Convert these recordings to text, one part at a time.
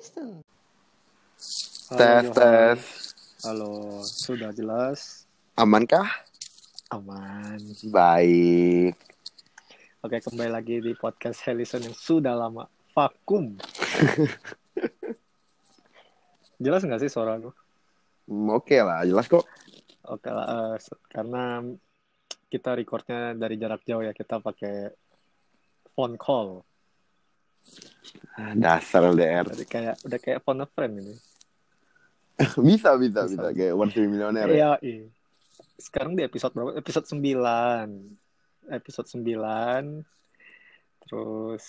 Halo, Tes, Johan. tes. Halo, sudah jelas? Amankah? Aman. Baik. Oke, kembali lagi di podcast Helison yang sudah lama vakum. jelas nggak sih suara aku? Hmm, Oke lah, jelas kok. Oke lah, se- karena kita recordnya dari jarak jauh ya, kita pakai phone call. Ah, Dasar LDR. Jadi kayak udah kayak phone a friend ini. bisa, bisa, Bisa. bisa. Kayak One Tree Millionaire. ya. Iya, iya. Sekarang di episode berapa? Episode 9. Episode 9. Terus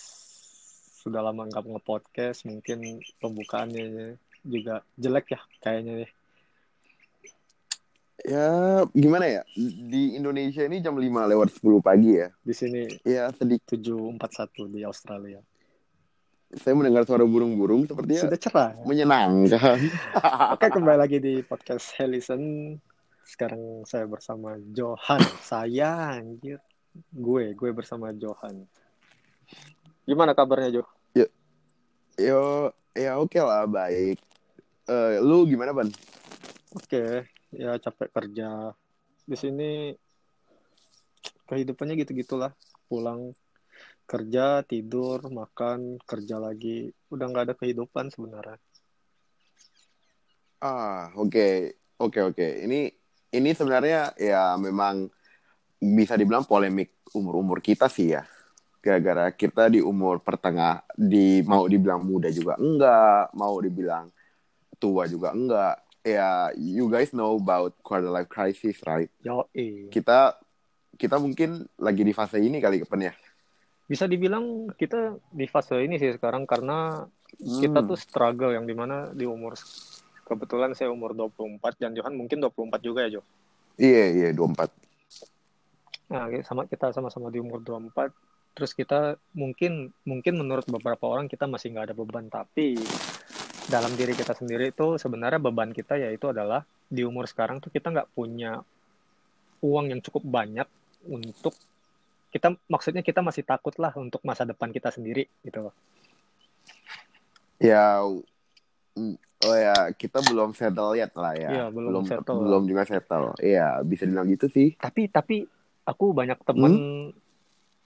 sudah lama nggak nge-podcast, mungkin pembukaannya juga jelek ya kayaknya ya. Ya, gimana ya? Di Indonesia ini jam 5 lewat 10 pagi ya. Di sini Ya, sedikit. 741 di Australia. Saya mendengar suara burung-burung sepertinya Sudah cerah. ya? menyenangkan. Oke, kembali lagi di podcast Helison. Sekarang saya bersama Johan. Saya anjir. Gue, gue bersama Johan. Gimana kabarnya, Jo? Yo, ya oke lah, baik. Eh, lu gimana, Ban? Oke, ya capek kerja. Di sini kehidupannya gitu-gitulah. Pulang kerja, tidur, makan, kerja lagi. Udah nggak ada kehidupan sebenarnya. Ah, oke. Oke, oke. Ini ini sebenarnya ya memang bisa dibilang polemik umur-umur kita sih ya. Gara-gara kita di umur pertengah di mau dibilang muda juga enggak, mau dibilang tua juga enggak. Ya, you guys know about quarter life crisis, right? Yo. Kita kita mungkin lagi di fase ini kali kapan ya? Bisa dibilang kita di fase ini sih sekarang karena kita Hmm. tuh struggle yang di mana di umur kebetulan saya umur 24 dan Johan mungkin 24 juga ya Jo. Iya, iya, 24. Nah, sama kita sama-sama di umur 24 terus kita mungkin mungkin menurut beberapa orang kita masih nggak ada beban tapi dalam diri kita sendiri itu sebenarnya beban kita yaitu adalah di umur sekarang tuh kita nggak punya uang yang cukup banyak untuk kita maksudnya kita masih takut lah untuk masa depan kita sendiri gitu loh. Ya, mm, oh ya, kita belum settle yet lah ya. Iya, belum settle. Belum juga settle. Iya, bisa dibilang gitu sih. Tapi tapi aku banyak temen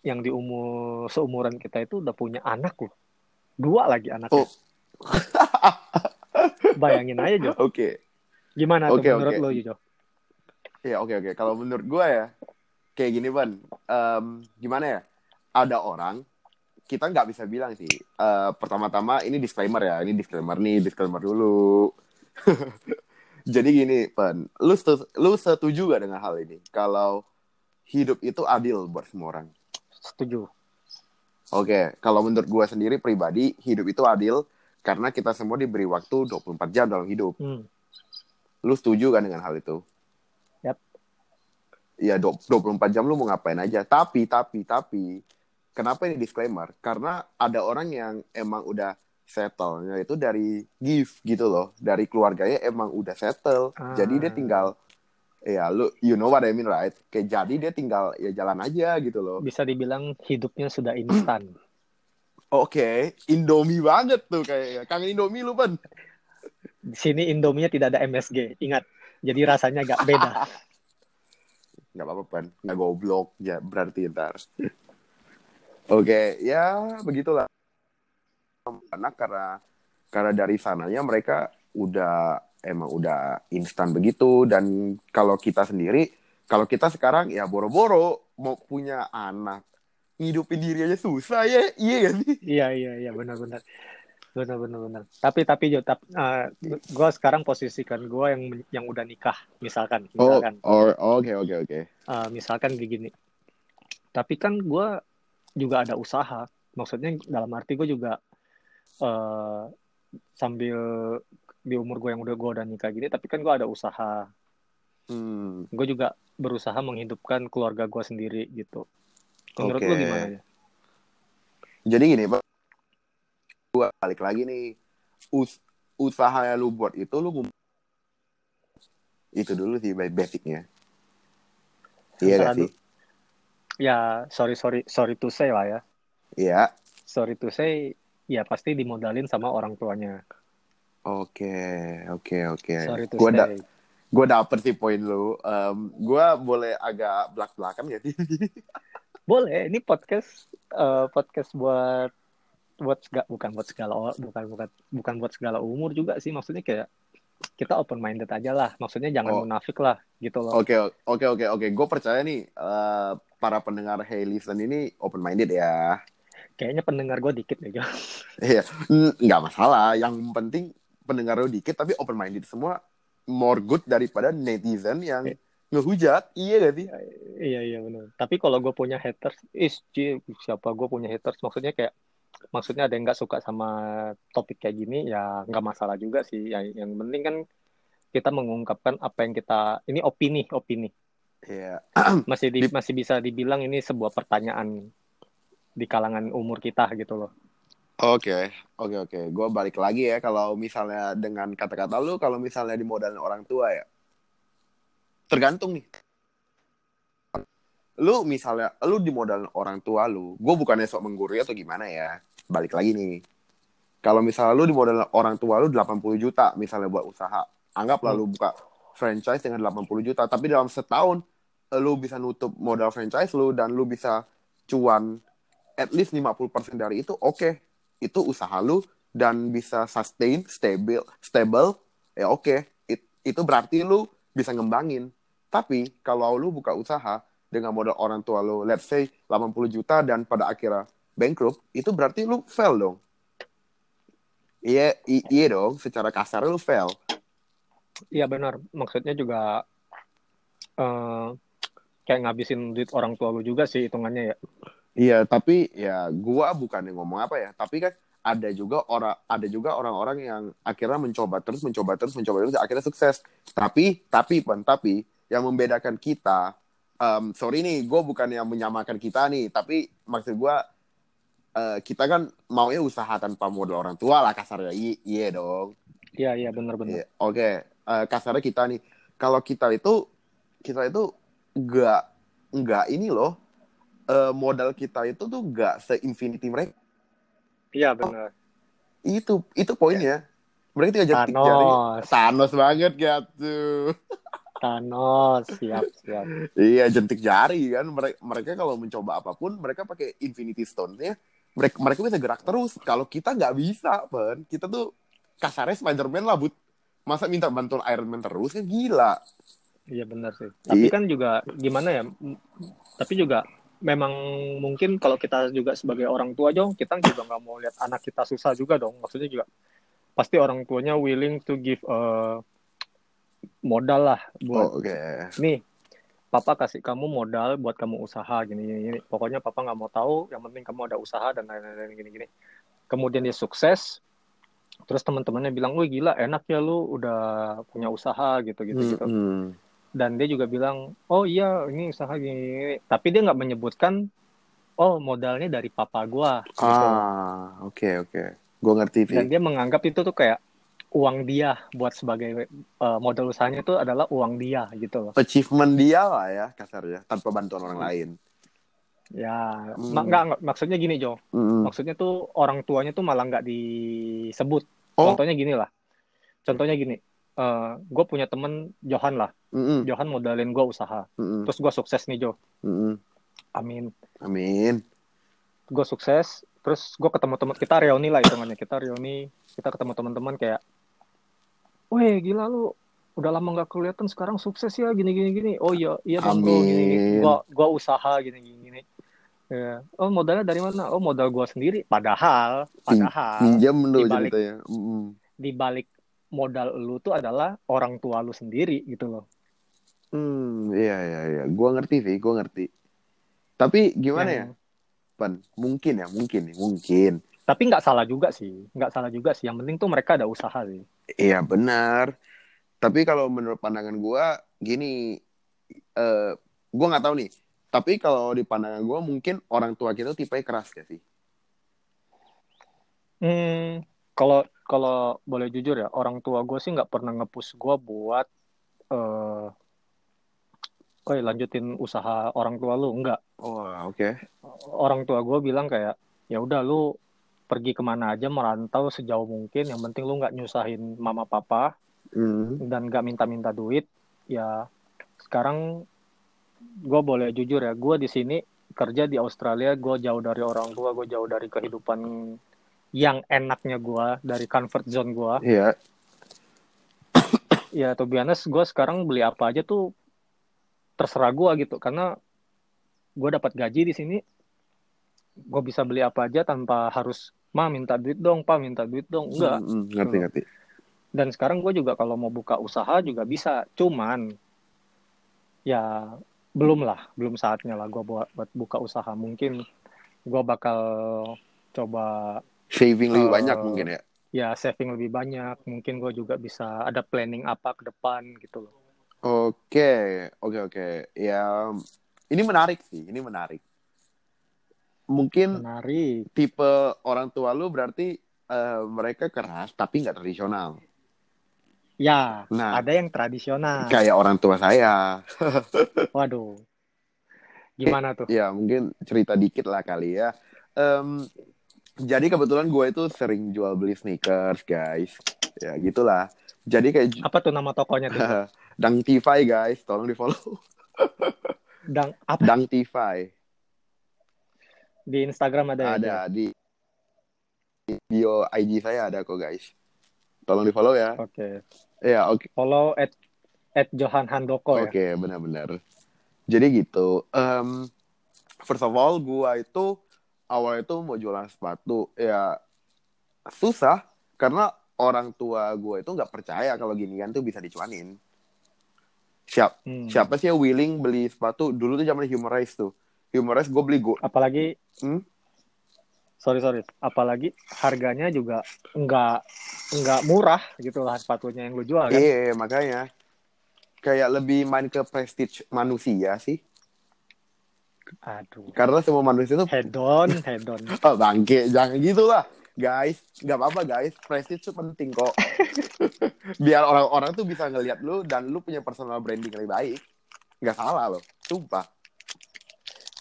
yang di umur seumuran kita itu udah punya anak loh. Dua lagi anaknya. Oh. Bayangin aja Jo. Oke. Gimana tuh Oke, menurut oke. lo Jo? Ya, oke, oke. Kalau menurut gue ya, kayak gini, Ban. Em, gimana ya? Ada orang, kita nggak bisa bilang sih. Eh, pertama-tama, ini disclaimer ya. Ini disclaimer nih, disclaimer dulu. Jadi gini, Ban. Lu, setu- lu setuju gak dengan hal ini? Kalau hidup itu adil buat semua orang. Setuju. Oke, kalau menurut gue sendiri pribadi, hidup itu adil karena kita semua diberi waktu 24 jam dalam hidup. Hmm. Lu setuju kan dengan hal itu? Du- 24 jam lu mau ngapain aja. Tapi, tapi, tapi, kenapa ini disclaimer? Karena ada orang yang emang udah settle, yaitu dari gift gitu loh. Dari keluarganya emang udah settle. Ah. Jadi dia tinggal, ya lu, you know what I mean right? Kayak jadi dia tinggal ya jalan aja gitu loh. Bisa dibilang hidupnya sudah instan. Oke, Indomie banget tuh kayaknya. Kangen Indomie lu, Ban. Di sini Indominya tidak ada MSG. Ingat. Jadi rasanya agak beda. Nggak apa-apa, Ban. Nggak goblok. Ya, berarti ntar. Oke, ya begitulah. Anak karena karena dari sananya mereka udah emang udah instan begitu dan kalau kita sendiri kalau kita sekarang ya boro-boro mau punya anak ngidupin diri aja susah ya iya gak sih Iya iya iya benar-benar. Benar-benar benar. Tapi tapi Jo, tap, gue sekarang posisikan gue yang yang udah nikah misalkan, oh misalkan. or- oke oke oke Eh, misalkan kayak gini. Tapi kan gue juga ada usaha. Maksudnya dalam arti gue juga eh sambil di umur gue yang udah gue udah nikah gini, tapi kan gue ada usaha. hmm. Gue juga berusaha menghidupkan keluarga gue sendiri gitu. Menurut Oke. lo gimana ya? Jadi gini, Pak. Gua balik lagi nih. Us usaha yang lu buat itu lu itu dulu sih ba- basicnya. Iya gak sih? Ya sorry sorry sorry to say lah ya. Iya. Sorry to say ya pasti dimodalin sama orang tuanya. Oke, oke, oke. Sorry to Gue da say. gue dapet sih poin lu. Um, gue boleh agak belak-belakan gak sih? Boleh, ini podcast eh, podcast buat buat sega- bukan buat segala bukan bukan bukan buat segala umur juga sih maksudnya kayak kita open minded aja lah maksudnya jangan Oh. munafik lah gitu loh Oke, oke, oke, oke. Gue percaya nih eh, para pendengar Hey Listen ini open minded ya. kayaknya pendengar gue dikit ya. Iya, nggak masalah. Yang penting pendengar lu dikit tapi open minded semua more good daripada netizen yang Iya. ngehujat. Iya gak sih? iya iya benar tapi kalau gue punya haters is siapa gue punya haters maksudnya kayak maksudnya ada yang nggak suka sama topik kayak gini ya nggak masalah juga sih yang yang penting kan kita mengungkapkan apa yang kita ini opini opini Iya. masih di- Di- masih bisa dibilang ini sebuah pertanyaan di kalangan umur kita gitu loh Oke, oke, oke. Gue balik lagi ya kalau misalnya dengan kata-kata lu, kalau misalnya dimodalin orang tua ya, tergantung nih. Lu misalnya, lu dimodalin orang tua lu, gue bukannya sok menggurui atau gimana ya. Balik lagi nih. Kalau misalnya lu dimodalin orang tua lu 80 juta misalnya buat usaha, anggaplah Hmm. lu buka franchise dengan 80 juta, tapi dalam setahun lu bisa nutup modal franchise lu dan lu bisa cuan at least 50% dari itu, oke itu usaha lu dan bisa sustain, stable, stable, ya oke. It- itu berarti lu bisa ngembangin. Tapi kalau lu buka usaha dengan modal orang tua lu, let's say 80 juta dan pada akhirnya bankrupt, itu berarti lu fail dong. Iya, iya dong, secara kasar lu fail. iya benar maksudnya juga eh kayak ngabisin duit orang tua lu juga sih hitungannya ya Iya, tapi ya gua bukan yang ngomong apa ya, tapi kan ada juga orang ada juga orang-orang yang akhirnya mencoba terus mencoba terus mencoba terus akhirnya sukses. Tapi tapi pan tapi yang membedakan kita em, sorry nih, gue bukan yang menyamakan kita nih, tapi maksud gua eh, kita kan maunya usaha tanpa modal orang tua lah kasarnya. I- iya dong. iya iya benar-benar Iya, Oke, Eh, kasarnya kita nih, kalau kita itu kita itu nggak nggak ini loh eh, modal kita itu tuh nggak se-infinity mereka. iya benar Itu itu poinnya. Mereka tinggal jetik jari. Thanos Thanos banget gitu. Thanos siap siap Iya, jentik jari kan. Mereka, mereka kalau mencoba apa pun, mereka pakai Infinity Stone-nya. Mereka, mereka bisa gerak terus. Kalau kita nggak bisa, Pen. Kita tuh kasarnya Spider-Man lah, Bud. Masa minta bantuan Iron Man terus kan gila. Iya benar sih. Tapi Iya. kan juga gimana ya? Tapi juga memang mungkin kalau kita juga sebagai orang tua dong, kita juga nggak mau lihat anak kita susah juga dong. Maksudnya juga pasti orang tuanya willing to give eh, modal lah buat Oh, Oke. nih. Papa kasih kamu modal buat kamu usaha gini gini. gini. Pokoknya papa nggak mau tahu. Yang penting kamu ada usaha dan lain-lain gini gini. Kemudian dia sukses. Terus teman-temannya bilang, wih gila enak ya lu udah punya usaha gitu gitu gitu Hmm, dan dia juga bilang oh iya ini usaha gini, gini. tapi dia nggak menyebutkan oh modalnya dari papa gua gitu. Ah, oke oke. Gue ngerti dan dia menganggap itu tuh kayak uang dia buat sebagai eh, modal usahanya itu adalah uang dia gitu loh Achievement dia lah ya kasarnya tanpa bantuan orang lain. ya Hmm. mak nggak maksudnya gini Jo Mm-mm. maksudnya tuh orang tuanya tuh malah nggak disebut Oh. contohnya gini lah contohnya gini gue punya temen Johan lah Mm-mm. Johan modalin gue usaha Mm-mm. terus gue sukses nih Jo Mm-mm. amin Amin. gue sukses terus gue ketemu teman kita reuni lah hitungannya kita reuni kita ketemu teman-teman kayak weh gila lu udah lama nggak kelihatan sekarang sukses ya gini gini gini oh iya iya dong bro gini gua gua usaha gini gini gini ya oh modalnya dari mana oh modal gua sendiri padahal padahal Pinjam lu dibalik- ceritanya. Mm-mm. di balik modal lu tuh adalah orang tua lu sendiri gitu loh Hmm, iya iya iya. Gua ngerti sih, gua ngerti. Tapi gimana ya, Yang- Pan? Mungkin ya, mungkin mungkin. Tapi nggak salah juga sih nggak salah juga sih yang penting tuh mereka ada usaha sih Iya benar. Tapi kalau menurut pandangan gua gini, eh gua nggak tahu nih. Tapi kalau di pandangan gua mungkin orang tua kita tipe keras gak sih? Hmm, kalau kalau boleh jujur ya, orang tua gue sih nggak pernah ngepush gue buat, eh, oh lanjutin usaha orang tua lu, enggak. Oh oke. Orang tua gue bilang kayak, ya udah lu pergi ke mana aja merantau sejauh mungkin yang penting lu nggak nyusahin mama papa Hmm. dan nggak minta-minta duit ya sekarang gue boleh jujur ya gue di sini kerja di Australia gue jauh dari orang tua gue jauh dari kehidupan yang enaknya gue dari comfort zone gue Iya. ya to be honest gue sekarang beli apa aja tuh terserah gue gitu karena gue dapat gaji di sini gue bisa beli apa aja tanpa harus ma minta duit dong pa minta duit dong enggak Hmm, hmm, ngerti ngerti. dan sekarang gue juga kalau mau buka usaha juga bisa cuman ya belum lah belum saatnya lah gue buat, buat buka usaha mungkin gue bakal coba Saving lebih Eh, banyak mungkin ya. ya saving lebih banyak mungkin gue juga bisa ada planning apa ke depan gitu loh Oke, oke, oke. Ya, ini menarik sih. Ini menarik. Mungkin menarik tipe orang tua lu berarti eh, mereka keras tapi nggak tradisional. ya Nah. ada yang tradisional Kayak orang tua saya. waduh gimana tuh Ya, mungkin cerita dikit lah kali ya. Em, jadi kebetulan gue itu sering jual beli sneakers, guys. Ya, gitulah. Jadi kayak apa tuh nama tokonya tuh Dang Tify, guys. Tolong di follow. dang apa Dang Tify. Di Instagram ada ya Ada di di bio IG saya ada kok, guys. Tolong di follow ya. oke Ya, oke. follow at at Johan Handoko ya Oke, benar-benar. Jadi gitu. em, first of all, gua itu awalnya itu mau jualan sepatu. Ya susah karena orang tua gua itu nggak percaya kalau ginian tuh bisa dicuanin. Siap, Hmm. siapa sih yang willing beli sepatu? Dulu tuh zaman Humorize tuh. Humorize gue beli go. apalagi Hmm? sorry sorry apalagi harganya juga nggak nggak murah gitu lah sepatunya yang lu jual kan Iya, makanya kayak lebih main ke prestige manusia sih. aduh Karena semua manusia itu head on head on Oh, bangke, jangan gitu lah. Guys, nggak apa-apa guys. Prestige itu penting kok. Biar orang-orang tuh bisa ngelihat lu dan lu punya personal branding yang lebih baik. Nggak salah loh, sumpah.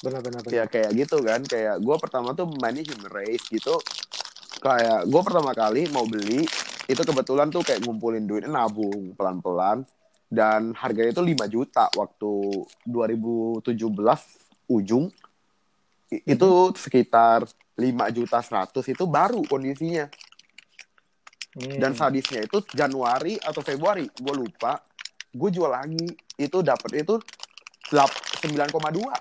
Benar-benar Ya kayak gitu kan. Kayak gue pertama tuh mainnya human race gitu. Kayak gue pertama kali mau beli, itu kebetulan tuh kayak ngumpulin duit nabung pelan-pelan. Dan harganya itu 5 juta waktu 2017 ujung. I- Itu sekitar 5 juta 100 itu baru kondisinya. Hmm. Dan sadisnya itu Januari atau Februari, gue lupa. Gue jual lagi, itu dapat itu lap- 9,2.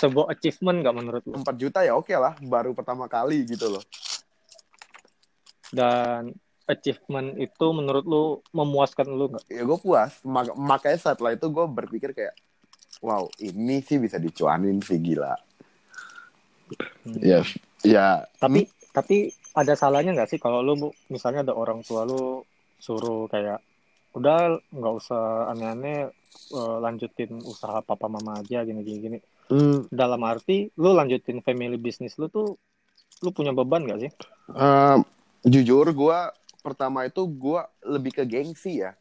Sebuah achievement nggak menurut lu 4 juta ya oke lah, baru pertama kali gitu loh. dan achievement itu menurut lu memuaskan lu nggak Ya gue puas, Mak- makanya setelah itu gue berpikir kayak, wow ini sih bisa dicuanin sih gila. Hmm. Ya, ya. tapi tapi ada salahnya nggak sih kalau lu Bu, misalnya ada orang tua lu suruh kayak udah nggak usah aneh-aneh eh, lanjutin usaha papa mama aja gini gini gini Hmm, dalam arti lu lanjutin family business lu tuh lu punya beban gak sih? Eh, jujur gue pertama itu gue lebih ke gengsi ya.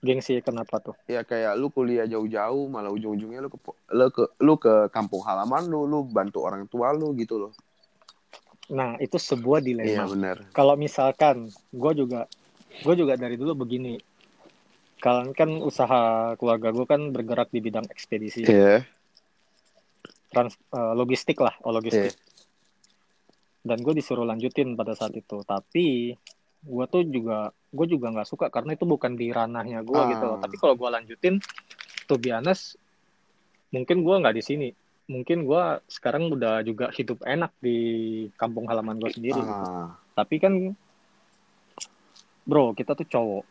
gengsi kenapa tuh? Ya kayak lu kuliah jauh-jauh malah ujung-ujungnya lu ke lu ke lu ke kampung halaman lu lu bantu orang tua lu gitu loh. Nah itu sebuah iya dilema benar kalau misalkan gue juga gue juga dari dulu begini kalian kan usaha keluarga gue kan bergerak di bidang ekspedisi. Iya. Trans eh, logistik lah oh logistik. Iya. dan gue disuruh lanjutin pada saat itu. Tapi gue tuh juga gue juga nggak suka karena itu bukan di ranahnya gue Ah. gitu loh. Tapi kalau gue lanjutin to be honest mungkin gue nggak di sini. Mungkin gue sekarang udah juga hidup enak di kampung halaman gue sendiri. Gitu. ah, tapi kan bro kita tuh cowok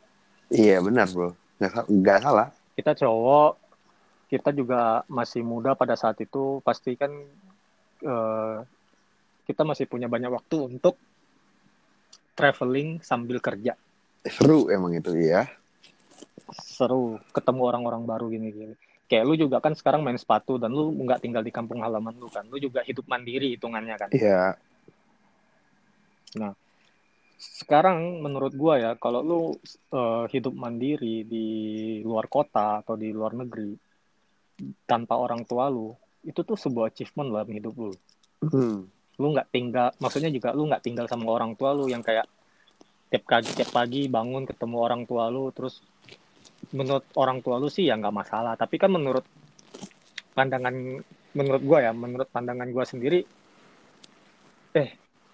iya benar bro. Nggak nggak salah. Kita cowok kita juga masih muda pada saat itu pasti kan eh, kita masih punya banyak waktu untuk traveling sambil kerja. Seru emang itu ya seru ketemu orang-orang baru gini gini kayak lu juga kan sekarang main sepatu dan lu nggak tinggal di kampung halaman lu kan. Lu juga hidup mandiri hitungannya kan. Iya sekarang menurut gua ya kalau lu eh, hidup mandiri di luar kota atau di luar negeri tanpa orang tua lu itu tuh sebuah achievement dalam hidup lu Hmm. lu nggak tinggal maksudnya juga lu nggak tinggal sama orang tua lu yang kayak tiap pagi tiap pagi bangun ketemu orang tua lu terus menurut orang tua lu sih ya nggak masalah tapi kan menurut pandangan menurut gua ya menurut pandangan gua sendiri eh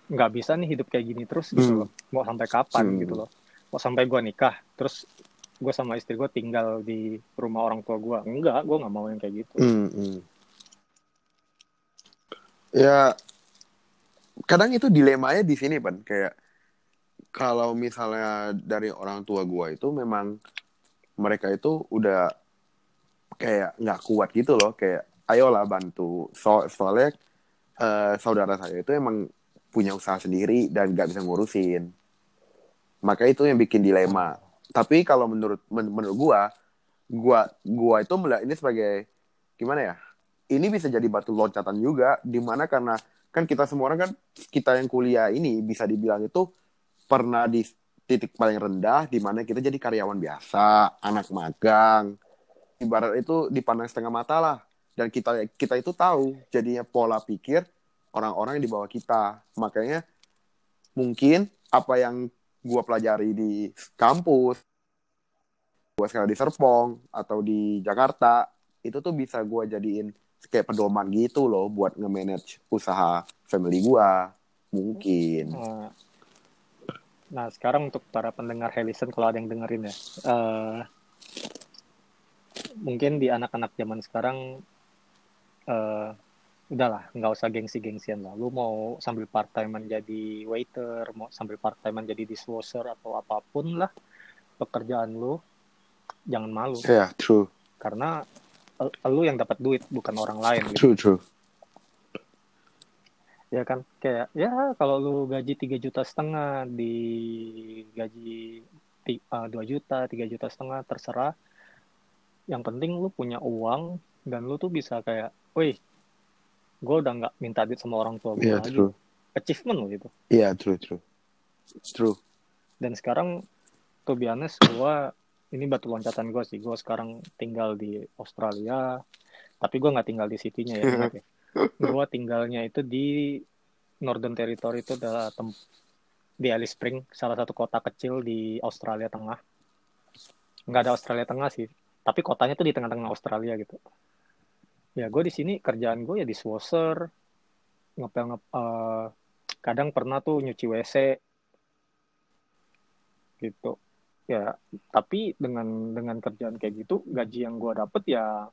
nggak bisa nih hidup kayak gini terus gitu Hmm. loh mau sampai kapan Hmm. gitu loh mau sampai gua nikah terus gue sama istri gue tinggal di rumah orang tua gua enggak gue nggak mau yang kayak gitu Hmm, hmm. Ya, kadang itu dilemanya di sini, Pan. Kayak kalau misalnya dari orang tua gua itu memang mereka itu udah kayak nggak kuat gitu loh. Kayak ayolah bantu. So, soalnya eh, saudara saya itu emang punya usaha sendiri dan nggak bisa ngurusin. Maka itu yang bikin dilema. Tapi kalau menurut men- menurut gua, gua gua itu melihat ini sebagai gimana ya? Ini bisa jadi batu loncatan juga, di mana karena kan kita semua orang kan kita yang kuliah ini bisa dibilang itu pernah di titik paling rendah, di mana kita jadi karyawan biasa, anak magang, ibarat itu dipandang setengah mata lah. Dan kita kita itu tahu jadinya pola pikir orang-orang yang di bawah kita. Makanya mungkin apa yang gua pelajari di kampus, gua sekarang di Serpong atau di Jakarta, itu tuh bisa gua jadiin kayak pedoman gitu loh buat nge-manage usaha family gua. Mungkin. Eh, Nah, sekarang untuk para pendengar Helisen, kalau ada yang dengerin ya, eh, mungkin di anak-anak zaman sekarang, eh, udahlah, nggak usah gengsi-gengsian lah. Lu mau sambil part-time menjadi waiter, mau sambil part-time menjadi dishwasher atau apa pun lah pekerjaan lu, jangan malu. Ya, true. Karena lu yang dapat duit, bukan orang lain. Gitu. True, true. ya kan kayak ya kalau lu gaji tiga juta setengah di gaji eh, dua juta tiga juta setengah terserah yang penting lu punya uang dan lu tuh bisa kayak wih gue udah nggak minta duit sama orang tua gue Iya, lagi true. achievement lo gitu. Iya, true, true. True. dan sekarang be honest gue ini batu loncatan gue sih. Gue sekarang tinggal di Australia. Tapi gue nggak tinggal di city-nya ya ingat ya. Gue tinggalnya itu di Northern Territory itu adalah tem- di Alice Spring salah satu kota kecil di Australia Tengah. Nggak ada Australia Tengah sih. Tapi kotanya tuh di tengah-tengah Australia gitu ya gue di sini kerjaan gue ya di swasser ngepel ngep eh, kadang pernah tuh nyuci WC gitu. Ya tapi dengan dengan kerjaan kayak gitu gaji yang gue dapet ya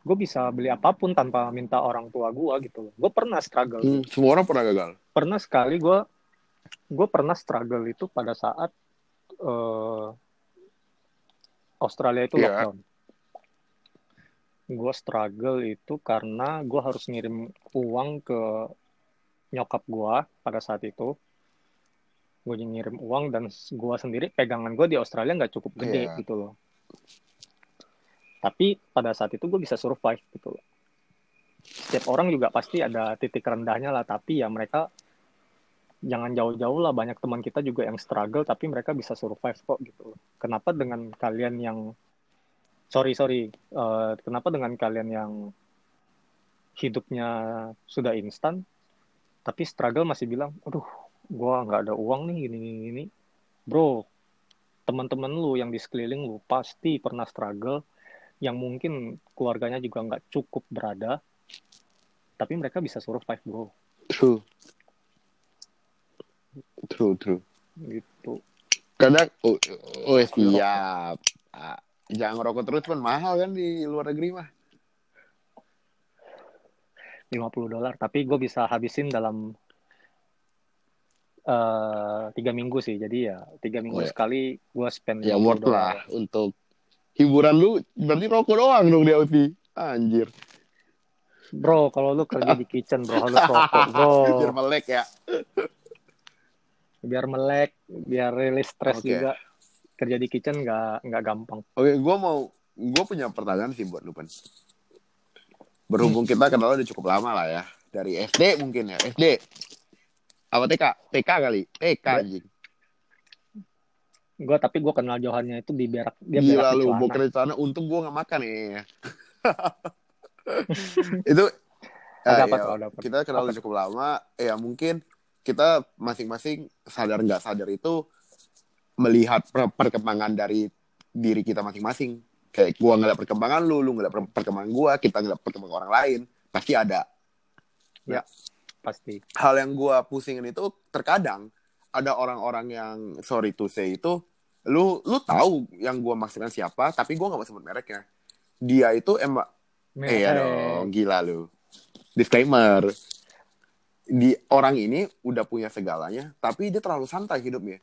gue bisa beli apa pun tanpa minta orang tua gue gitu loh. Gue pernah struggle. Hmm, semua orang pernah gagal. pernah sekali gue gue pernah struggle itu pada saat eh, Australia itu Iya. lockdown gue struggle itu karena gue harus ngirim uang ke nyokap gue pada saat itu. Gue ngirim uang dan gue sendiri pegangan gue di Australia nggak cukup gede Iya. gitu loh. Tapi pada saat itu gue bisa survive gitu loh. Setiap orang juga pasti ada titik rendahnya lah tapi ya mereka jangan jauh-jauh lah banyak teman kita juga yang struggle tapi mereka bisa survive kok gitu loh. Kenapa dengan kalian yang sorry sorry eh, kenapa dengan kalian yang hidupnya sudah instan tapi struggle masih bilang aduh gua nggak ada uang nih gini gini gini bro teman-teman lu yang di sekeliling lu pasti pernah struggle yang mungkin keluarganya juga nggak cukup berada tapi mereka bisa survive bro True. True, true. gitu Kadang, oh, oh siap. Ah, jangan ngerokok terus pun mahal kan di luar negeri mah. 50 dolar tapi gue bisa habisin dalam eh, tiga minggu sih jadi ya tiga minggu Oh, ya. sekali gue spend Ya 50 worth lah untuk hiburan lu. Berarti rokok doang dong di Aussie. Anjir. bro kalau lu kerja di kitchen bro harus rokok bro Biar melek ya. biar melek biar rilis stres Oke. juga kerja di kitchen nggak nggak gampang Oke, gue mau, gue punya pertanyaan sih buat lu, Pan. Berhubung kita kenal udah cukup lama lah ya. Dari SD mungkin ya, SD. Apa TK? TK kali, TK Ya. anjing. gue tapi gue kenal Johannya itu di berak dia berak Gila di lu, celana. boker di sana, untung gue gak makan ya. itu apa ya, apa? kita kenal udah cukup lama ya mungkin kita masing-masing sadar nggak sadar itu melihat per- perkembangan dari diri kita masing-masing kayak gua ngeliat perkembangan lu lu ngeliat per- perkembangan gua kita ngeliat perkembangan orang lain pasti ada Pasti. hal yang gua pusingin itu terkadang ada orang-orang yang sorry to say itu lu lu tahu yang gua maksudkan siapa tapi gua nggak mau sebut mereknya dia itu emang eh, dong, gila lu. Disclaimer. Di orang ini udah punya segalanya, tapi dia terlalu santai hidupnya.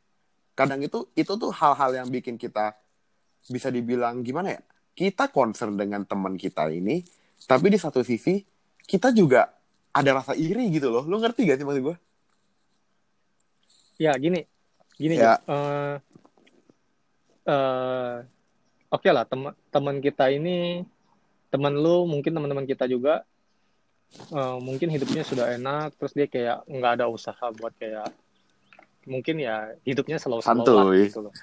Kadang itu itu tuh hal-hal yang bikin kita bisa dibilang gimana ya? Kita concern dengan teman kita ini, tapi di satu sisi kita juga ada rasa iri gitu loh. Lu ngerti gak sih maksud gue? Ya gini, gini Ya. Eh, eh, Oke lah teman teman kita ini teman lu mungkin teman-teman kita juga eh, mungkin hidupnya sudah enak terus dia kayak nggak ada usaha buat kayak mungkin ya hidupnya slow-slow gitu loh.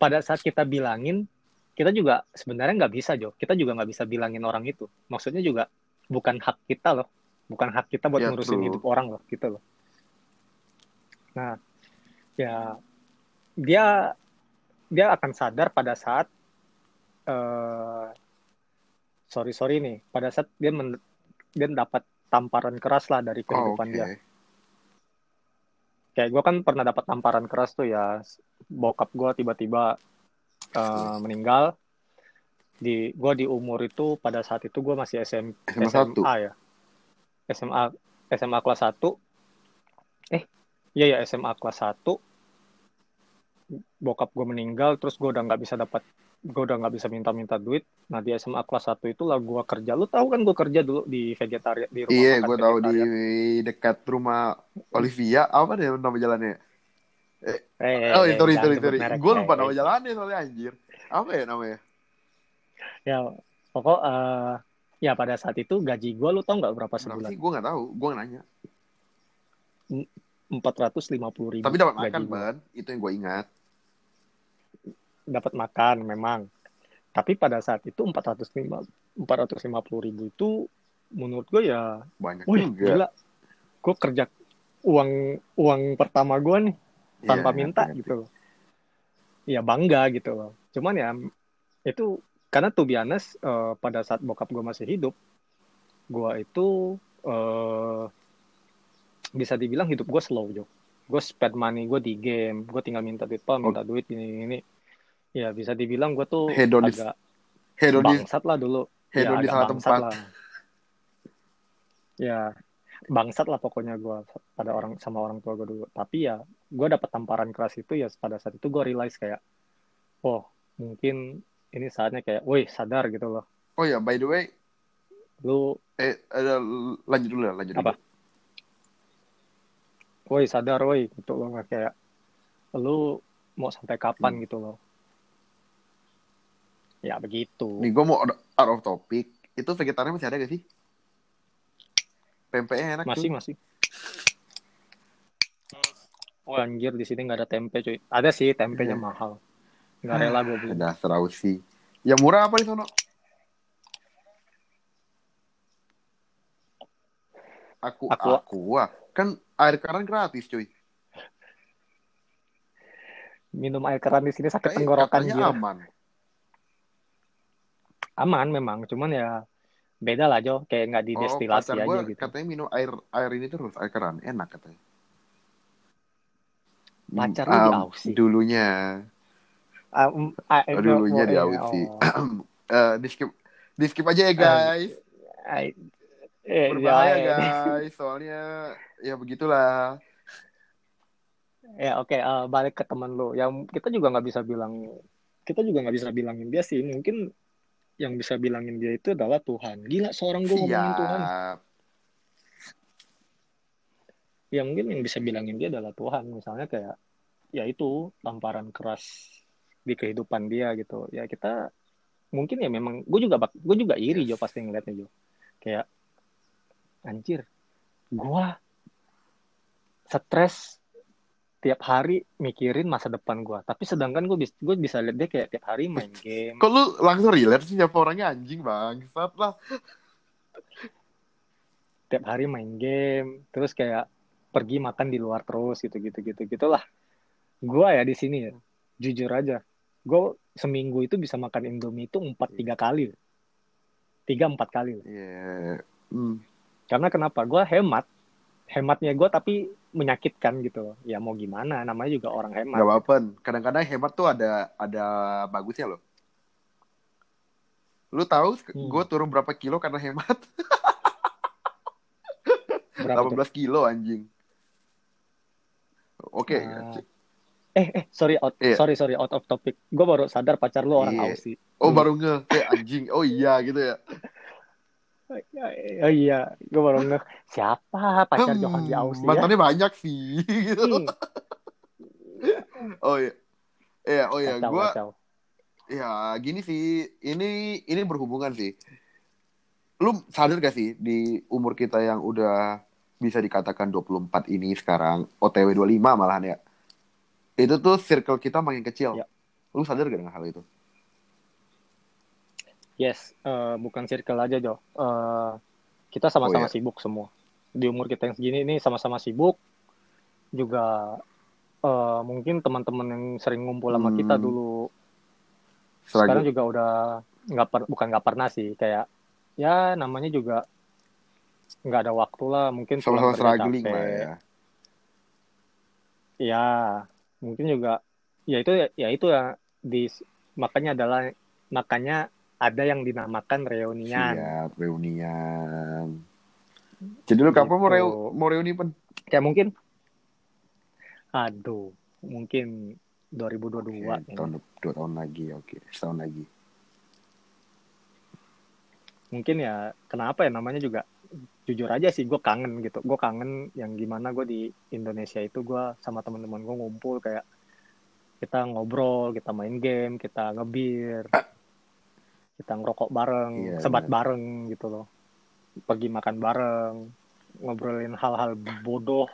Pada saat kita bilangin kita juga sebenarnya nggak bisa Jo. Kita juga nggak bisa bilangin orang itu. Maksudnya juga bukan hak kita loh. Bukan hak kita buat Ya, ngurusin true. hidup orang loh gitu loh. Nah, ya dia dia akan sadar pada saat eh sorry sorry nih pada saat dia men, dia dapat tamparan keras lah dari Oh, kehidupan oke. dia kayak gue kan pernah dapat tamparan keras tuh ya. Bokap gue tiba-tiba eh, meninggal. Di gue di umur itu pada saat itu gue masih SM, SMA SMA 1. ya. SMA SMA kelas 1 eh iya ya SMA kelas 1 bokap gue meninggal terus gue udah nggak bisa dapat gue udah nggak bisa minta-minta duit nah di SMA kelas 1 itu lah gue kerja lu tahu kan gue kerja dulu di vegetarian di rumah Iya, gue tahu di dekat rumah Olivia. Apa deh nama jalannya? eh, Oh, eh, itu itu itu. merek. Gue lupa Eh, nama jalannya soalnya anjir. Apa ya namanya? ya pokok eh, ya pada saat itu gaji gue lu tau nggak berapa sebulan? Gue nggak tahu. Gue nanya. empat ratus lima puluh ribu Tapi dapat makan. Ban. Itu yang gue ingat. Dapat makan memang. Tapi pada saat itu 405 450 ribu itu menurut gue ya Banyak wih juga. gila. Gue kerja uang uang pertama gue nih tanpa Iya, minta ngerti, gitu loh. Ya bangga gitu loh. Cuman ya itu karena tuh biasa pada saat bokap gue masih hidup gue itu eh, bisa dibilang hidup gue slow jo. Gue spend money gue di game gue tinggal minta duit pak minta duit ini ini ya bisa dibilang gue tuh Hedonis. agak Hedonis, bangsat lah dulu hedonis agak salah bangsat tempat. lah ya bangsat lah pokoknya gue pada orang sama orang tua gue dulu tapi ya gue dapat tamparan keras itu ya pada saat itu gue realize kayak oh mungkin ini saatnya kayak woi sadar gitu loh Oh ya, by the way, lu eh ada lanjut dulu ya, lanjut Apa? dulu. woi sadar woi gitu loh kayak lu mau sampai kapan Hmm. gitu loh ya begitu Nih gue mau out of topic. Itu vegetarian masih ada gak sih? Pempeknya enak masih tuh. masih oh anjir di sini nggak ada tempe cuy ada sih tempenya Iya. mahal nggak rela gue beli Ada serausi. Yang murah apa di sono? Aku Aqua. aqua. Kan air keran gratis, cuy. minum air keran di sini sakit Kayak tenggorokan gila. aman. Aman memang cuman ya beda lah Jo kayak nggak Oh, didestilasi pacar aja gue gitu katanya minum air air ini terus air keran enak katanya. Pacar lu Um, di Aussie? Dulunya, Ah, mm, ah, eh, dulunya oh, di iya, Aussie. oh. Eh, di skip di skip aja ya guys. Ay, eh, Berbahaya ya, guys, soalnya ya begitulah. ya oke eh, balik ke teman lu yang kita juga nggak bisa bilang kita juga nggak bisa bilangin dia sih mungkin yang bisa bilangin dia itu adalah Tuhan. Gila seorang gue ngomongin Tuhan. Ya mungkin yang bisa bilangin dia adalah Tuhan. Misalnya kayak ya itu tamparan keras di kehidupan dia gitu. Ya kita mungkin ya memang gue juga bak gue juga iri Jo pasti ngeliatnya Jo. Kayak anjir gue stres tiap hari mikirin masa depan gue tapi sedangkan gue bisa gue bisa lihat dia kayak tiap hari main game. Kok lu langsung relate sih siapa orangnya? Anjing bangsat lah. tiap hari main game terus kayak pergi makan di luar terus gitu gitu gitu gitulah. Gue ya di sini ya jujur aja. Gue seminggu itu bisa makan indomie itu empat tiga kali. Tiga empat kali. Iya. Hmm. karena kenapa? Gue hemat hematnya gue tapi menyakitkan gitu ya mau gimana namanya juga orang hemat Gak apa-apa. Kadang-kadang hemat tuh ada ada bagusnya loh. Lu tahu Hmm. gue turun berapa kilo karena hemat? Berapa 18 tuh? kilo anjing. Oke. Ah. eh eh sorry out Iya. sorry sorry out of topic gue baru sadar pacar lu orang Iya. Aussie Oh Hmm. baru nge kayak anjing. Oh iya gitu ya. Oh iya gue baru ngeh siapa pacar Hmm, Johan di Aussie ya mantannya banyak sih gitu. Hmm, Oh iya. Iya, oh iya, gue ya gini sih, ini ini berhubungan sih. Lu sadar gak sih di umur kita yang udah bisa dikatakan 24 ini sekarang, OTW 25 malahan ya. Itu tuh circle kita makin kecil. Ya. Lu sadar gak dengan hal itu? Yes, eh, bukan circle aja Jo. Eh, kita sama-sama Oh, iya. sibuk semua. Di umur kita yang segini ini sama-sama sibuk. Juga eh, mungkin teman-teman yang sering ngumpul sama Hmm. kita dulu sekarang Seragi. juga udah nggak per, bukan nggak pernah sih kayak ya namanya juga nggak ada waktu lah mungkin Sama-sama struggling lah ya. Ya, mungkin juga ya itu ya itu ya di makanya adalah makanya ada yang dinamakan reunian. Siap, reunian. Jadi lu kapan mau, Gitu. reu- mau reuni, Pen? Kayak mungkin aduh, mungkin 2022 Oke, kayaknya. tahun, dua tahun lagi, oke. Setahun lagi. Mungkin ya kenapa ya namanya juga jujur aja sih gue kangen gitu. Gue kangen yang gimana gue di Indonesia itu gue sama teman-teman gue ngumpul kayak kita ngobrol, kita main game, kita ngebir, kita ngerokok bareng, Iya, sebat benar. bareng gitu loh. Pergi makan bareng, ngobrolin hal-hal bodoh,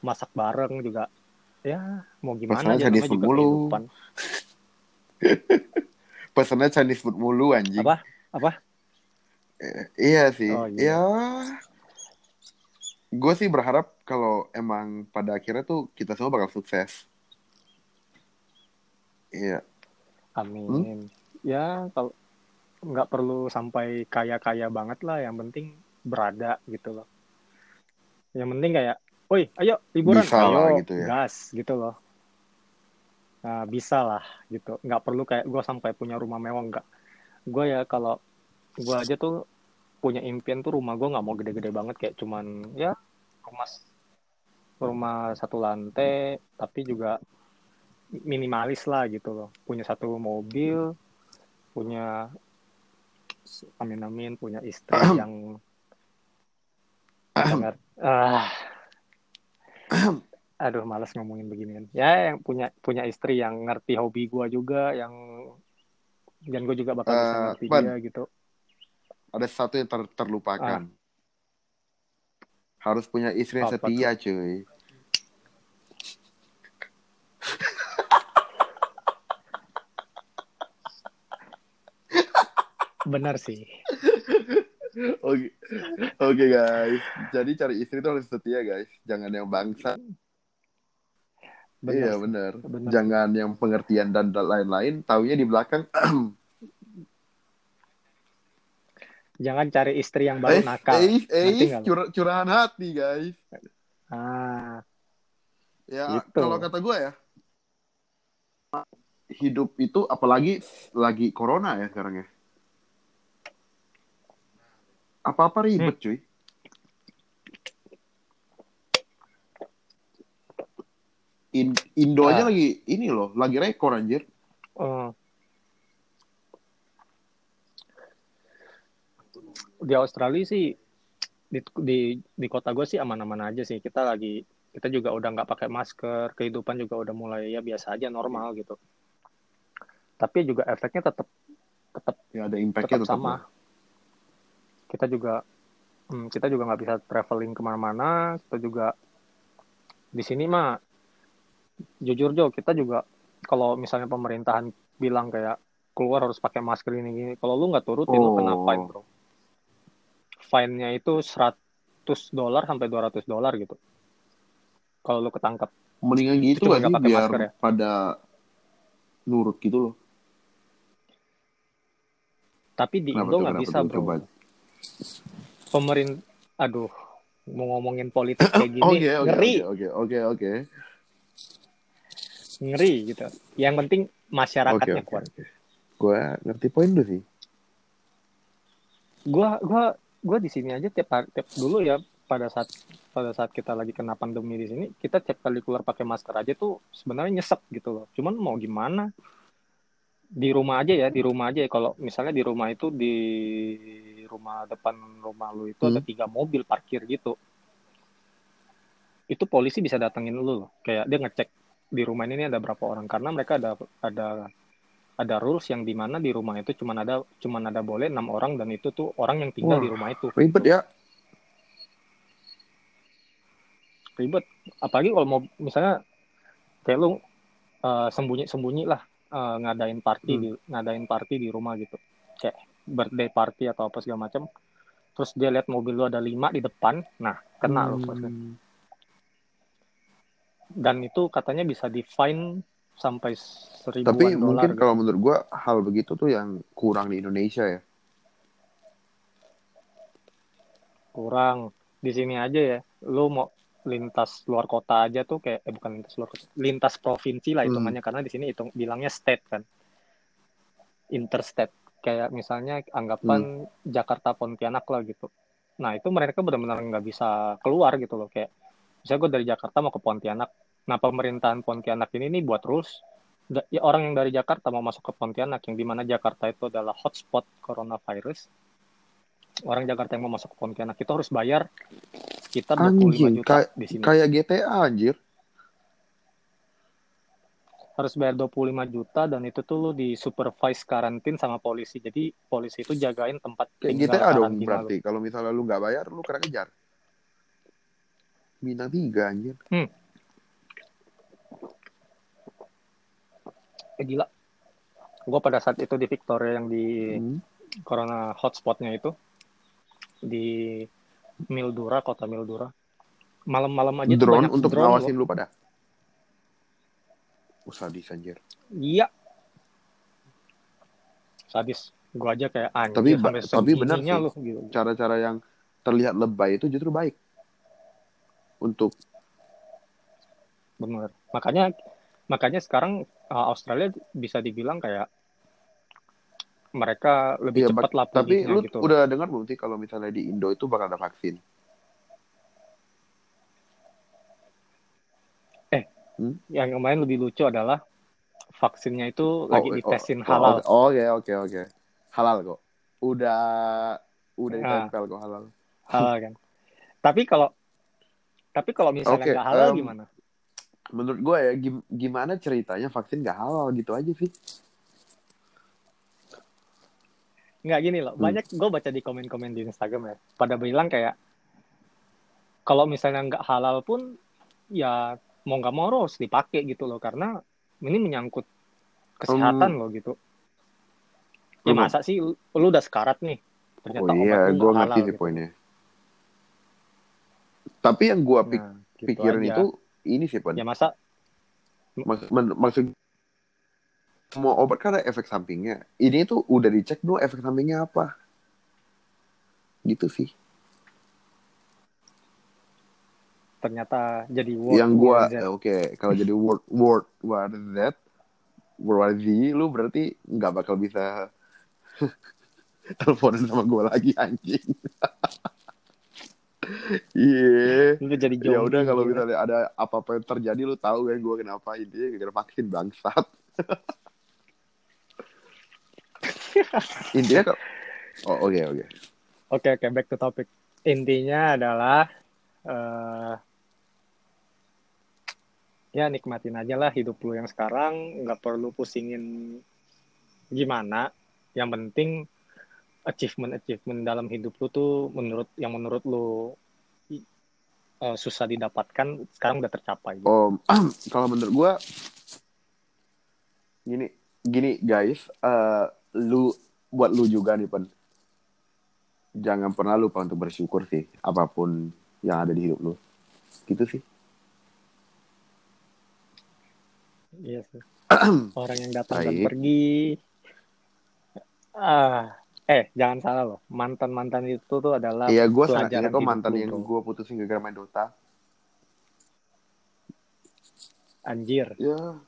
masak bareng juga. Ya, mau gimana aja Chinese food mulu. Pesannya Chinese food mulu, anjing. Apa? Apa? Eh, iya sih. Oh, iya. Ya, gue sih berharap kalau emang pada akhirnya tuh kita semua bakal sukses. Iya. Amin. Hmm? Ya, kalau nggak perlu sampai kaya-kaya banget lah, yang penting berada gitu loh. Yang penting kayak, woi, ayo liburan, Bisa ayo lah gitu ya. gas gitu loh. Nah, bisa lah gitu. Nggak perlu kayak gue sampai punya rumah mewah nggak. Gue ya kalau gue aja tuh punya impian tuh rumah gue nggak mau gede-gede banget kayak cuman ya rumah rumah satu lantai tapi juga minimalis lah gitu loh punya satu mobil punya amin amin punya istri yang sangat ah aduh malas ngomongin beginian ya yang punya punya istri yang ngerti hobi gua juga yang dan gue juga bakal bisa Eh, ngerti dia gitu Ada satu yang ter- terlupakan. Harus punya istri yang Ah. Setia, cuy. Benar sih Oke, oke guys. Jadi cari istri itu harus setia guys. Jangan yang bangsa. benar iya benar. Benar. Jangan yang pengertian dan lain-lain. Taunya di belakang. jangan cari istri yang baru nakal eh, cur- curahan hati guys. ah Ya Gitu. kalau kata gue ya. Hidup itu apalagi lagi corona ya sekarang ya. Apa-apa ribet cuy. In- Indo aja Ah. lagi ini loh, lagi rekor anjir. eh, di Australia sih di di di kota gue sih aman-aman aja sih kita lagi kita juga udah nggak pakai masker kehidupan juga udah mulai ya biasa aja normal gitu tapi juga efeknya tetap tetap Ya ada impactnya tetap tetap sama. Kita juga hmm, kita juga nggak bisa traveling ke mana-mana kita juga di sini mah jujur Jo kita juga kalau misalnya pemerintahan bilang kayak keluar harus pakai masker ini gini kalau lu nggak turutin lu kena Oh. fine bro fine-nya itu serat dolar sampai 200 dolar gitu. Kalau lu ketangkap. Mendingan gitu Cuma lagi biar masker ya? pada nurut gitu loh. Tapi di Kenapa Indo nggak bisa, bro. Coba. Pemerintah, aduh, mau ngomongin politik kayak gini, Oke, oke, ngeri, oke, oke, oke. ngeri gitu. Yang penting masyarakatnya oke, kuat. oke. Gue ngerti poin lu sih. Gua, gua, gua di sini aja tiap, tiap dulu ya pada saat pada saat kita lagi kena pandemi di sini, kita tiap kali keluar pakai masker aja tuh sebenarnya nyesek gitu loh. Cuman mau gimana? Di rumah aja ya, di rumah aja ya. Kalau misalnya di rumah itu di rumah depan rumah lu itu ada Hmm. tiga mobil parkir gitu. Itu polisi bisa datengin lu loh. Kayak dia ngecek di rumah ini ada berapa orang karena mereka ada ada ada rules yang di mana di rumah itu cuman ada cuman ada boleh enam orang dan itu tuh orang yang tinggal Wah. di rumah itu Ribet ya. ribet apalagi kalau mau misalnya kayak lu sembunyi sembunyi lah eh, ngadain party Hmm. di ngadain party di rumah gitu kayak birthday party atau apa segala macam terus dia lihat mobil lu ada lima di depan nah kena lo pasti Hmm. dan itu katanya bisa di fine sampai seribuan Tapi mungkin gitu. kalau menurut gue hal begitu tuh yang kurang di Indonesia ya. kurang di sini aja ya lu mau lintas luar kota aja tuh kayak eh bukan lintas luar kota lintas provinsi lah Hmm. hitungannya karena di sini hitung bilangnya state kan interstate kayak misalnya anggapan Jakarta Pontianak lah gitu. Nah itu mereka benar-benar nggak bisa keluar gitu loh. Kayak misalnya gue dari Jakarta mau ke Pontianak. Nah pemerintahan Pontianak ini nih buat rules. Ya orang yang dari Jakarta mau masuk ke Pontianak yang di mana Jakarta itu adalah hotspot coronavirus. Orang Jakarta yang mau masuk ke Pontianak itu harus bayar. Kita 25 Anjing, juta kayak di sini. kayak GTA anjir. Harus bayar 25 juta dan itu tuh lu di supervise karantin sama polisi jadi polisi itu jagain tempat Kayak tinggal GTA dong berarti. Kalau misalnya lu nggak bayar, lu kena kejar. Bintang tiga anjir. eh gila gue pada saat itu di Victoria yang di Hmm. corona hotspotnya itu di Mildura kota Mildura malam-malam aja tuh Drone untuk drone ngawasin lu pada. Oh, sadis anjir. iya sadis gue aja kayak anjir Tapi sampai tapi benar sih. lu gitu. Cara-cara yang terlihat lebay itu justru baik. Untuk bener makanya makanya sekarang uh, Australia bisa dibilang kayak mereka lebih Iya, cepat lah tapi lu gitu udah dengar belum sih kalau misalnya di Indo itu bakal ada vaksin? Yang lumayan lebih lucu adalah vaksinnya itu lagi oh, ditesin oh, halal Oh, Oke, oke, oke. Halal kok. Udah udah Ah. ditempel kok halal. halal kan tapi kalau tapi kalau misalnya Oke, nggak halal em, gimana Menurut gue ya gim- gimana ceritanya vaksin gak halal gitu aja sih. nggak gini loh Hmm. banyak gue baca di komen-komen di Instagram ya pada bilang kayak kalau misalnya nggak halal pun ya mau nggak mau harus dipakai gitu loh karena ini menyangkut kesehatan loh gitu ya Hmm. masa sih lu, lu udah sekarat nih ternyata oh iya, gue ngerti sih gitu. poinnya. Tapi yang gue pik- Nah, gitu pikirin aja. itu ini sih, Pon. ya masa Mak- men- maksud semua obat kan ada efek sampingnya. Ini tuh udah dicek dulu efek sampingnya apa. Gitu sih. Ternyata jadi world yang gua eh, oke kalau jadi word word war Z World War Z lu berarti nggak bakal bisa teleponan sama gua lagi anjing. Iya. Lu jadi ya udah kalau misalnya ada apa-apa yang terjadi lu tahu kan gua kenapa intinya gara-gara vaksin bangsat. Intinya kok oh oke oke. Oke oke back to topic. Intinya adalah eh ya nikmatin aja lah hidup lu yang sekarang, nggak perlu pusingin gimana. Yang penting achievement achievement dalam hidup lu tuh menurut yang menurut lu eh, susah didapatkan sekarang udah tercapai. Om, kalau menurut gua gini, gini guys, eh, lu buat lu juga nih pen. jangan pernah lupa untuk bersyukur sih apa pun yang ada di hidup lu gitu sih Iya sih. Orang yang datang dan Baik. pergi. Ah, eh jangan salah loh. Mantan mantan itu tuh adalah Iya, gue sangat kok mantan yang gue putusin gara-gara main Dota. anjir. Ya,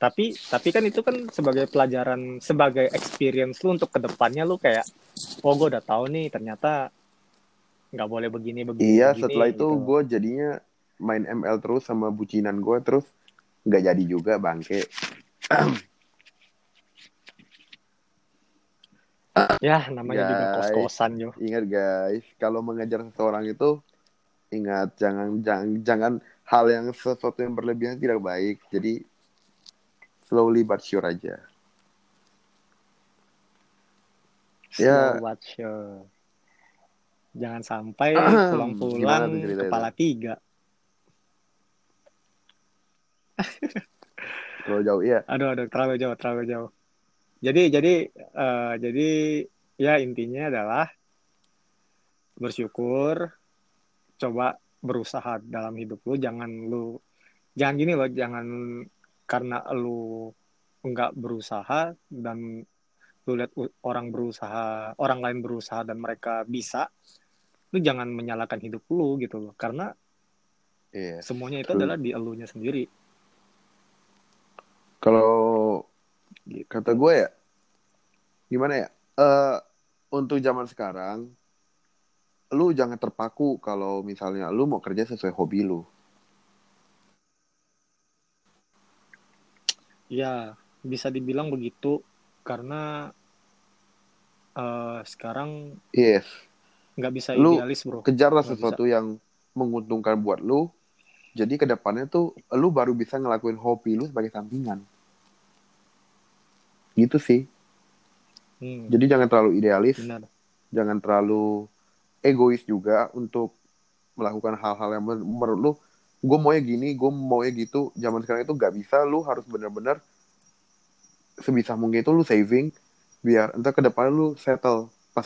Tapi tapi kan itu kan sebagai pelajaran, sebagai experience lu untuk ke depannya lu kayak, oh gue udah tahu nih ternyata nggak boleh begini begini. iya. begini," Setelah itu gitu. gue jadinya main ML terus sama bucinan gue terus nggak jadi juga bangke. Ya namanya juga Guys. kos-kosan yo. Ingat guys, kalau mengejar seseorang itu ingat jangan jangan jangan hal yang sesuatu yang berlebihan tidak baik. Jadi slowly but sure aja. Ya. Slow watch yo. Jangan sampai pulang-pulang kepala tiga. Kalau jauh iya. Aduh, aduh, terlalu jauh, terlalu jauh. Jadi, jadi, eh, jadi, ya intinya adalah bersyukur, coba berusaha dalam hidup lu, jangan lu, jangan gini loh, jangan karena lu nggak berusaha dan lu lihat orang berusaha, orang lain berusaha dan mereka bisa, lu jangan menyalahkan hidup lu gitu loh, karena Iya. semuanya itu True. adalah di elunya sendiri. Kalau kata gue ya, gimana ya? Eh untuk zaman sekarang, lu jangan terpaku kalau misalnya lu mau kerja sesuai hobi lu. Ya, bisa dibilang begitu karena eh, sekarang Yes, nggak bisa Lu idealis bro. kejarlah Nggak sesuatu yang menguntungkan buat lu. Jadi ke depannya tuh lu baru bisa ngelakuin hobi lu sebagai sampingan. Gitu sih. Hmm, Jadi jangan terlalu idealis, benar. jangan terlalu egois juga untuk melakukan hal-hal yang men- menurut lu gue maunya gini, gue maunya gitu. Zaman sekarang itu gak bisa, lu harus benar-benar sebisa mungkin itu lu saving biar entar ke depan lu settle pas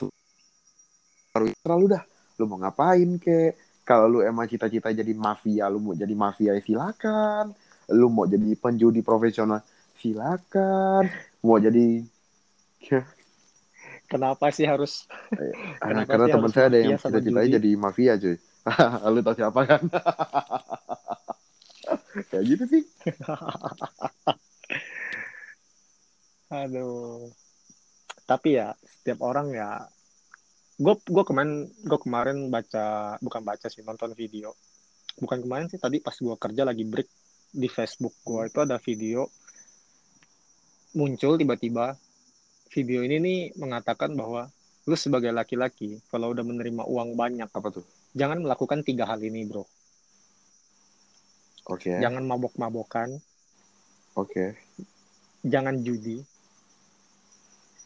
baru terlalu dah lu mau ngapain kek kalau lu emang cita-cita jadi mafia lu mau jadi mafia ya silakan lu mau jadi penjudi profesional silakan mau jadi Kenapa sih harus? Kenapa karena sih teman saya ada yang cita-citanya jadi mafia cuy. Lu tahu siapa kan? Kayak gitu sih. Aduh. Tapi ya setiap orang ya. Gue gue kemarin gue kemarin baca bukan baca sih nonton video. Bukan kemarin sih tadi pas gue kerja lagi break di Facebook gue itu ada video muncul tiba-tiba video ini nih mengatakan bahwa lu sebagai laki-laki kalau udah menerima uang banyak Apa tuh? jangan melakukan tiga hal ini bro Oke. jangan mabok-mabokan Oke. jangan judi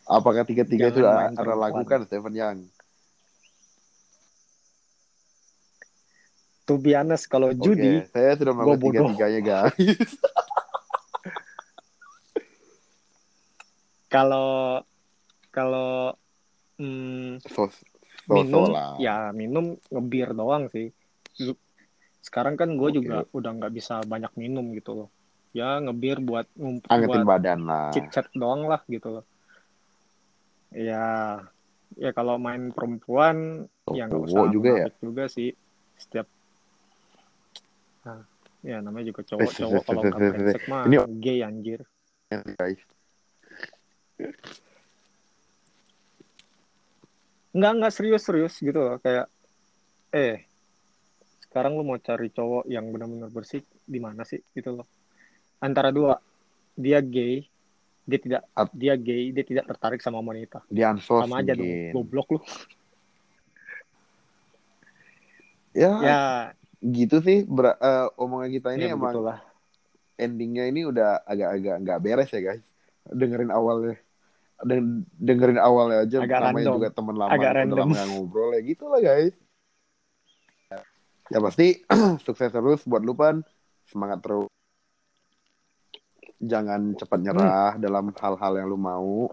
Apakah tiga-tiga itu ada lakukan Stephen Young? to be honest kalau judi Oke, saya sudah melakukan tiga-tiganya guys. kalau kalau hmm, So, so, minum lah. ya minum ngebir doang sih sekarang kan gue Oke. juga udah nggak bisa banyak minum gitu loh ya ngebir buat ngumpul buat badan lah. chit chat doang lah gitu loh ya ya kalau main perempuan ya nggak usah juga ya? juga sih setiap nah, ya namanya juga cowok cowok kalau brengsek mah Ini- gay anjir Guys. Nggak nggak serius serius gitu loh kayak eh sekarang lu mau cari cowok yang benar-benar bersih di mana sih gitu loh antara dua dia gay dia tidak Ap- dia gay dia tidak tertarik sama wanita Di ansos sama aja dong goblok lu Ya, ya gitu sih. Ber- eh, omongan kita ini ya emang begitulah endingnya ini udah agak-agak nggak beres ya guys. Dengerin awalnya. Den- dengerin awalnya aja Agak namanya random. juga teman lama Agak udah random. lama nggak ngobrol ya gitu lah guys ya pasti sukses terus buat lu pan semangat terus jangan cepat nyerah Hmm. dalam hal-hal yang lu mau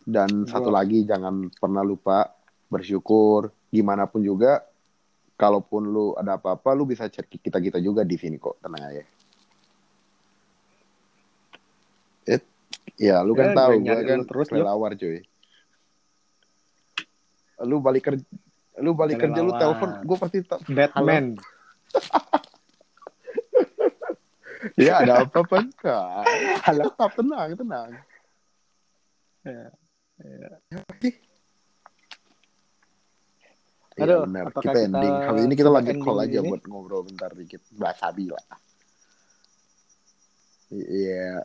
Dan Gua- satu lagi jangan pernah lupa bersyukur gimana pun juga kalaupun lu ada apa-apa lu bisa chat kita kita juga di sini kok tenang aja. It, ya lu kan Ya, tahu gue kan terus, kelelawar cuy. Lu balik kerja lu balik kerja lu telepon gue pasti tak Batman. ya ada apa enggak halo tetap tenang tenang Ya, ya. Iya Aduh, benar. apakah Kita kita ending. Habis ini kita lagi call aja ini? buat ngobrol bentar dikit. Bahas lah. Iya,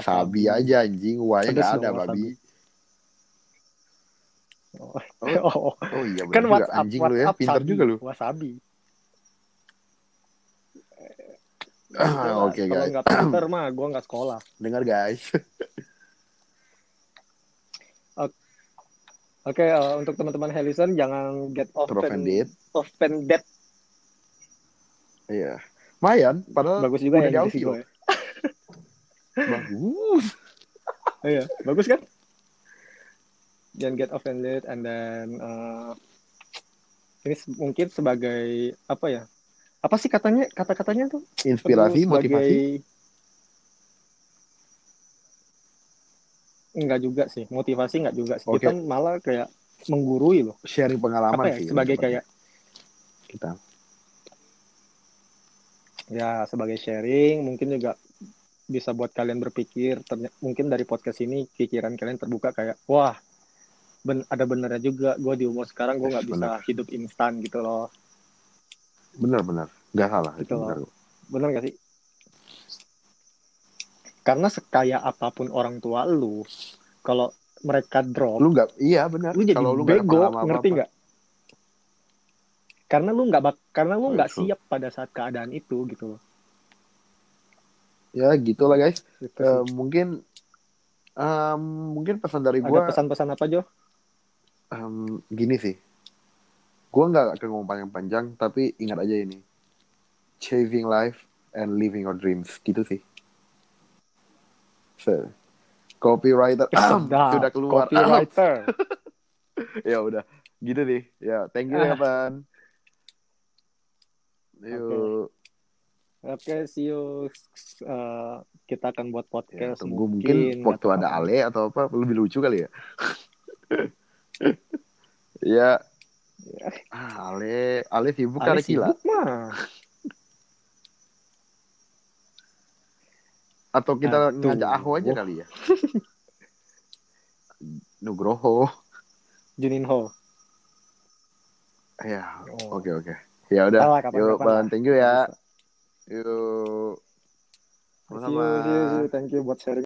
sabi aja anjing. Uangnya nggak loh, ada, wasabi. babi. Oh, Oh, oh, oh iya kan juga. WhatsApp, Anjing lu ya, WhatsApp pintar sabi, juga lu. Wasabi. Ah, Oke Kalau guys, nggak pinter mah, gue nggak sekolah. dengar guys. Oke, eh, untuk teman-teman Helison jangan get Offended. offended. Iya. Lumayan, padahal Bagus juga ya di Inggris Aussie Bagus. Iya, bagus kan? Jangan get offended and then eh, ini mungkin sebagai apa ya? Apa sih katanya kata-katanya tuh? Inspirasi, Aduh, motivasi. sebagai- Enggak juga sih, motivasi enggak juga sih. Oke. Kita malah kayak menggurui loh. Sharing pengalaman Apa ya? sih. Sebagai kayak kita. ya sebagai sharing mungkin juga bisa buat kalian berpikir mungkin dari podcast ini pikiran kalian terbuka kayak wah ben- ada benernya juga gue di umur sekarang gue nggak bisa hidup instan gitu loh Benar-benar. Nggak salah itu Gitu loh. benar. bener gak sih karena sekaya apa pun orang tua lu kalau mereka drop Lu nggak, iya benar. lu jadi Kalau lu bego pengalaman ngerti nggak karena lu nggak bak karena lu nggak siap pada saat keadaan itu gitu loh Ya gitulah guys. Sih. mungkin em, mungkin pesan dari gua pesan-pesan apa Jo? em, gini sih. Gua nggak akan ngomong panjang-panjang, tapi ingat aja ini. Chasing life and living your dreams. Gitu sih. So, copywriter Sedap. sudah keluar. Copywriter. ya udah, gitu deh. Ya, thank you ya, Ah. Pan. Yuk. Oke, see you. Uh, kita akan buat Ya, podcast. tunggu mungkin waktu atau ada kapan. Ale atau apa lebih lucu kali ya. ya. Ah, Ale, Ale sibuk Ale kali gila. mah. Atau kita Aduh. ngajak Aho aja kali ya. Nugroho. Juninho. Ya, Oh. oke oke. Ya udah. Yuk, lah. thank you ya. Bisa. Yuk. Sama-sama. see you. Thank you buat sharing.